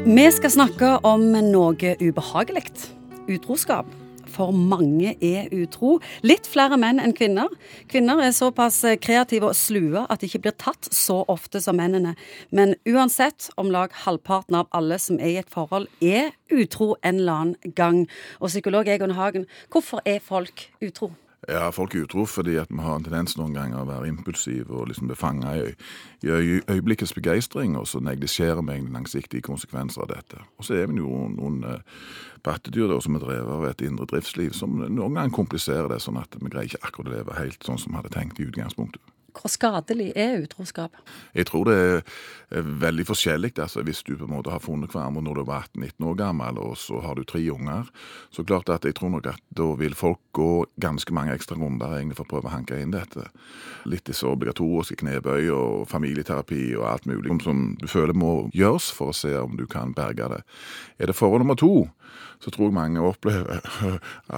Vi skal snakke om noe ubehagelig. Utroskap. For mange er utro. Litt flere menn enn kvinner. Kvinner er såpass kreative og slue at de ikke blir tatt så ofte som mennene. Men uansett, om lag halvparten av alle som er i et forhold, er utro en eller annen gang. Og psykolog Egon Hagen, hvorfor er folk utro? Ja, folk er utro fordi at vi har en tendens noen ganger å være impulsive og liksom befanga i, i øy, øyeblikkets begeistring, og så neglisjerer vi egentlig langsiktige konsekvenser av dette. Og så er vi jo noen eh, pattedyr da, som er drevet av et indre driftsliv som noen ganger kompliserer det, sånn at vi greier ikke akkurat å leve helt sånn som vi hadde tenkt i utgangspunktet. Hvor skadelig er utroskap? Jeg tror det er veldig forskjellig. altså Hvis du på en måte har funnet hverandre når du var 18-19 år gammel, og så har du tre unger, så klart at jeg tror nok at da vil folk gå ganske mange ekstra runder egentlig for å prøve å hanke inn dette. Litt disse obligatoriske knebøy og familieterapi og alt mulig som du føler må gjøres for å se om du kan berge det. Er det forhold nummer to, så tror jeg mange opplever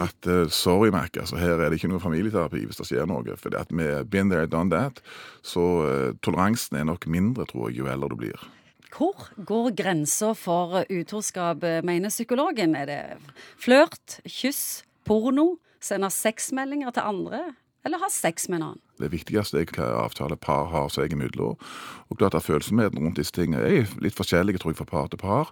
at sorry, Mac, altså her er det ikke noe familieterapi hvis det skjer noe. For at vi been there, done that. Så toleransen er nok mindre, tror jeg, jo eldre du blir. Hvor går grensa for utroskap, mener psykologen? Er det flørt, kyss, porno, sende sexmeldinger til andre? Eller ha sex med en annen? Det viktigste er hva avtale par har seg imellom. Og klart at Følsomheten rundt disse tingene er litt forskjellige tror jeg, fra par til par.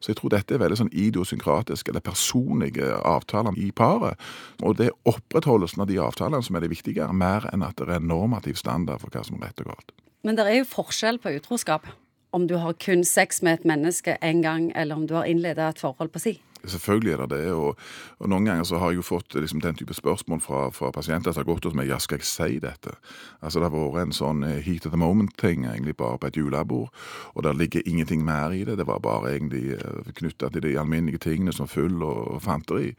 Så jeg tror dette er veldig sånn idiosynkratisk, eller personlige avtaler i paret. Og det er opprettholdelsen av de avtalene som er det viktige, mer enn at det er en normativ standard for hva som er rett og galt. Men det er jo forskjell på utroskap. Om du har kun sex med et menneske én gang, eller om du har innleda et forhold på si. Selvfølgelig er det det. Og, og, noen ganger så har jeg jo fått liksom, den type spørsmål fra, fra pasienter som har gått hos meg. Ja, skal jeg si dette? Altså Det har vært en sånn heat of the moment-ting egentlig bare på et julebord. Og der ligger ingenting mer i det. Det var bare egentlig knytta til de alminnelige tingene som full og fanteri.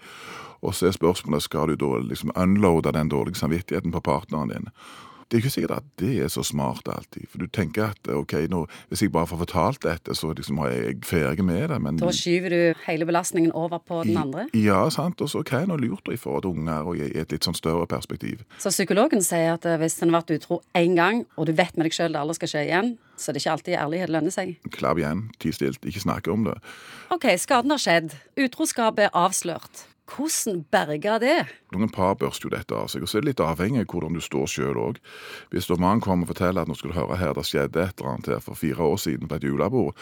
Og så er spørsmålet skal du da liksom unloade den dårlige samvittigheten på partneren din. Det er ikke sikkert at det er så smart alltid. For du tenker at ok, nå, hvis jeg bare får fortalt dette, så liksom er jeg ferdig med det. Men, da skyver du hele belastningen over på den andre? Ja, sant. Og så hva er nå lurt i forhold til unger og i et litt sånn større perspektiv. Så psykologen sier at hvis en har vært utro én gang, og du vet med deg sjøl det aldri skal skje igjen, så det er ikke alltid ærlighet lønner seg? Klabb igjen, ti stilt, ikke snakke om det. OK, skaden har skjedd. Utroskapet er avslørt. Hvordan berge det? Noen par børster jo dette av seg, og så er det litt avhengig av hvordan du står sjøl òg. Hvis da mannen kommer og forteller at nå skal du høre her det skjedde et eller annet her for fire år siden på et julebord,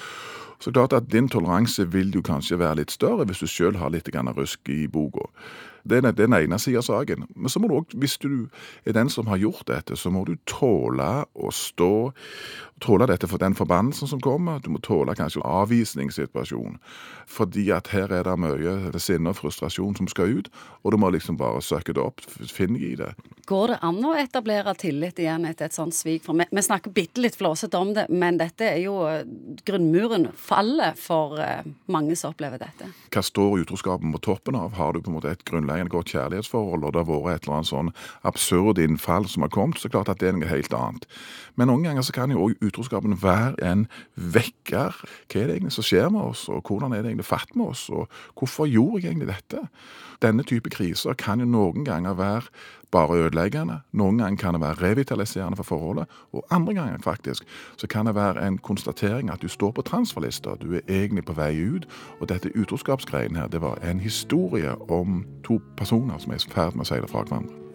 så klart at din toleranse vil jo kanskje være litt større hvis du sjøl har litt rusk i boka. Det er den ene sida av saken. Men så må du òg, hvis du er den som har gjort dette, så må du tåle å stå Tåle dette for den forbannelsen som kommer. Du må tåle kanskje avvisningssituasjon. Fordi at her er det mye sinne og frustrasjon som skal ut, og du må liksom bare søke det opp. finner jeg det. Går det an å etablere tillit igjen etter et sånt svik? For vi, vi snakker bitte litt flåsete om det, men dette er jo grunnmuren faller for mange som opplever dette. Hva står utroskapen på toppen av? Har du på en måte et grunnleggende godt kjærlighetsforhold, og det har vært et eller annet sånn absurd innfall som har kommet, så klart at det er noe helt annet. Men noen ganger så kan jo òg utroskapen være en vekker. Hva er det egentlig som skjer med oss, og hvordan er det egentlig fatt med oss, og hvorfor gjorde jeg egentlig dette? Denne type kriser kan jo noen ganger være bare ødeleggende. Noen ganger kan det være revitaliserende for forholdet, og andre ganger faktisk så kan det være en konstatering at du står på transferlista, du er egentlig på vei ut, og dette utroskapsgreien her, det var en historie om to personer som er i ferd med å seile fra hverandre.